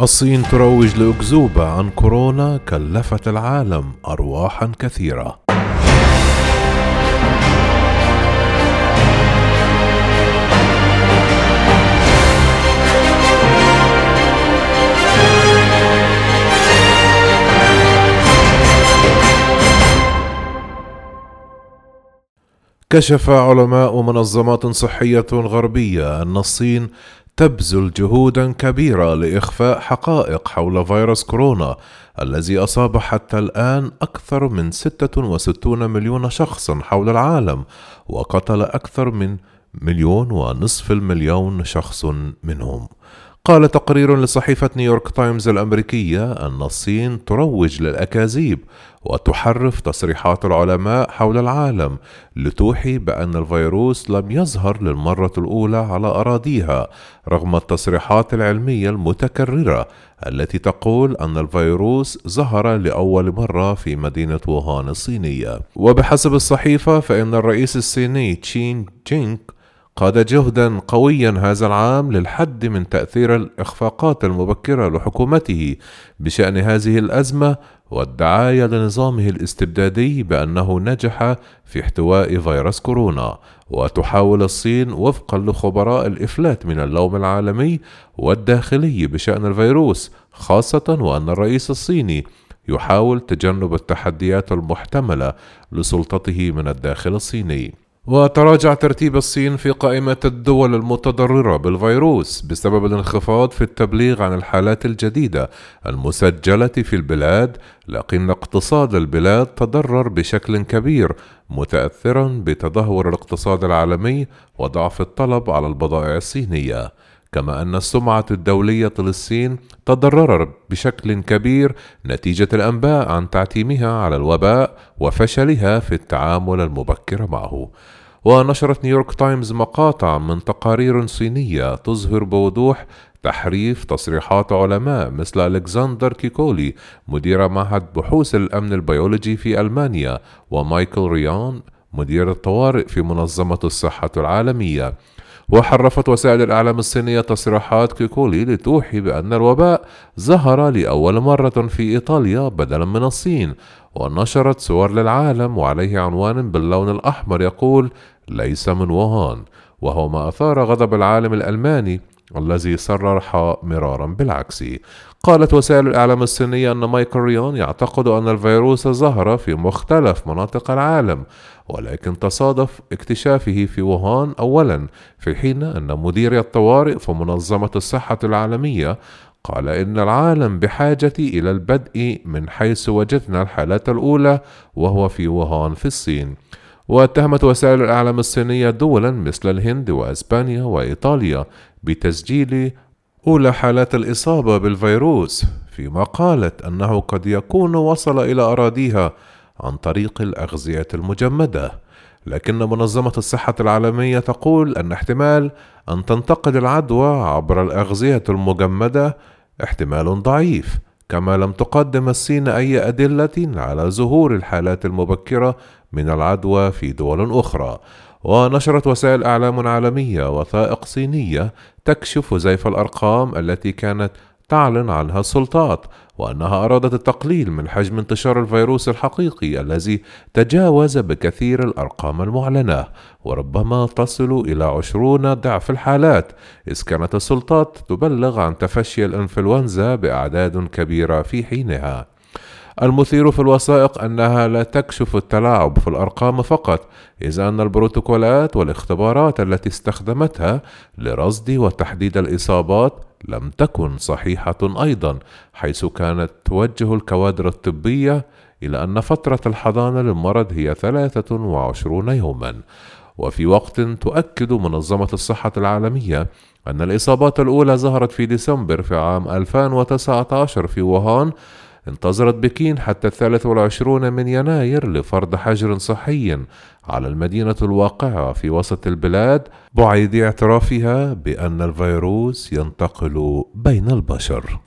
الصين تروج لأكذوبة عن كورونا كلفت العالم أرواحا كثيرة. كشف علماء منظمات صحية غربية أن الصين تبذل جهودا كبيرة لإخفاء حقائق حول فيروس كورونا الذي أصاب حتى الآن أكثر من 66 مليون شخص حول العالم وقتل أكثر من مليون ونصف المليون شخص منهم. قال تقرير لصحيفة نيويورك تايمز الأمريكية أن الصين تروج للأكاذيب وتحرف تصريحات العلماء حول العالم لتوحي بأن الفيروس لم يظهر للمرة الأولى على أراضيها رغم التصريحات العلمية المتكررة التي تقول أن الفيروس ظهر لأول مرة في مدينة ووهان الصينية. وبحسب الصحيفة فإن الرئيس الصيني تشين جينغ قاد جهدا قويا هذا العام للحد من تأثير الإخفاقات المبكرة لحكومته بشأن هذه الأزمة والدعاية لنظامه الاستبدادي بأنه نجح في احتواء فيروس كورونا وتحاول الصين وفقا لخبراء الإفلات من اللوم العالمي والداخلي بشأن الفيروس خاصة وأن الرئيس الصيني يحاول تجنب التحديات المحتملة لسلطته من الداخل الصيني. وتراجع ترتيب الصين في قائمة الدول المتضررة بالفيروس بسبب الانخفاض في التبليغ عن الحالات الجديدة المسجلة في البلاد، لكن اقتصاد البلاد تضرر بشكل كبير متأثرا بتدهور الاقتصاد العالمي وضعف الطلب على البضائع الصينية. كما أن السمعة الدولية للصين تضرر بشكل كبير نتيجة الأنباء عن تعتيمها على الوباء وفشلها في التعامل المبكر معه. ونشرت نيويورك تايمز مقاطع من تقارير صينية تظهر بوضوح تحريف تصريحات علماء مثل ألكسندر كيكولي مدير معهد بحوث الأمن البيولوجي في ألمانيا ومايكل ريان مدير الطوارئ في منظمة الصحة العالمية وحرفت وسائل الإعلام الصينية تصريحات كيكولي لتوحي بأن الوباء ظهر لأول مرة في إيطاليا بدلا من الصين ونشرت صور للعالم وعليه عنوان باللون الأحمر يقول ليس من ووهان وهو ما أثار غضب العالم الألماني الذي صرح مرارا بالعكس. قالت وسائل الإعلام الصينية أن مايكل ريون يعتقد أن الفيروس ظهر في مختلف مناطق العالم ولكن تصادف اكتشافه في ووهان أولا في حين أن مدير الطوارئ في منظمة الصحة العالمية قال إن العالم بحاجة إلى البدء من حيث وجدنا الحالات الأولى وهو في ووهان في الصين. واتهمت وسائل الإعلام الصينية دولا مثل الهند وأسبانيا وإيطاليا بتسجيل أولى حالات الإصابة بالفيروس فيما قالت أنه قد يكون وصل إلى أراضيها عن طريق الأغذية المجمدة. لكن منظمة الصحة العالمية تقول أن احتمال أن تنتقل العدوى عبر الأغذية المجمدة احتمال ضعيف كما لم تقدم الصين أي أدلة على ظهور الحالات المبكرة من العدوى في دول أخرى. ونشرت وسائل أعلام عالمية وثائق صينية تكشف زيف الأرقام التي كانت تعلن عنها السلطات وأنها أرادت التقليل من حجم انتشار الفيروس الحقيقي الذي تجاوز بكثير الأرقام المعلنة. وربما تصل إلى عشرون ضعف الحالات. إذ كانت السلطات تبلغ عن تفشي الإنفلونزا بأعداد كبيرة في حينها. المثير في الوثائق أنها لا تكشف التلاعب في الأرقام فقط إذ أن البروتوكولات والاختبارات التي استخدمتها لرصد وتحديد الإصابات لم تكن صحيحة أيضا حيث كانت توجه الكوادر الطبية إلى أن فترة الحضانة للمرض هي 23 يوما. وفي وقت تؤكد منظمة الصحة العالمية أن الإصابات الأولى ظهرت في ديسمبر في عام 2019 في ووهان انتظرت بكين حتى الثالث والعشرون من يناير لفرض حجر صحي على المدينة الواقعة في وسط البلاد بعيد اعترافها بأن الفيروس ينتقل بين البشر.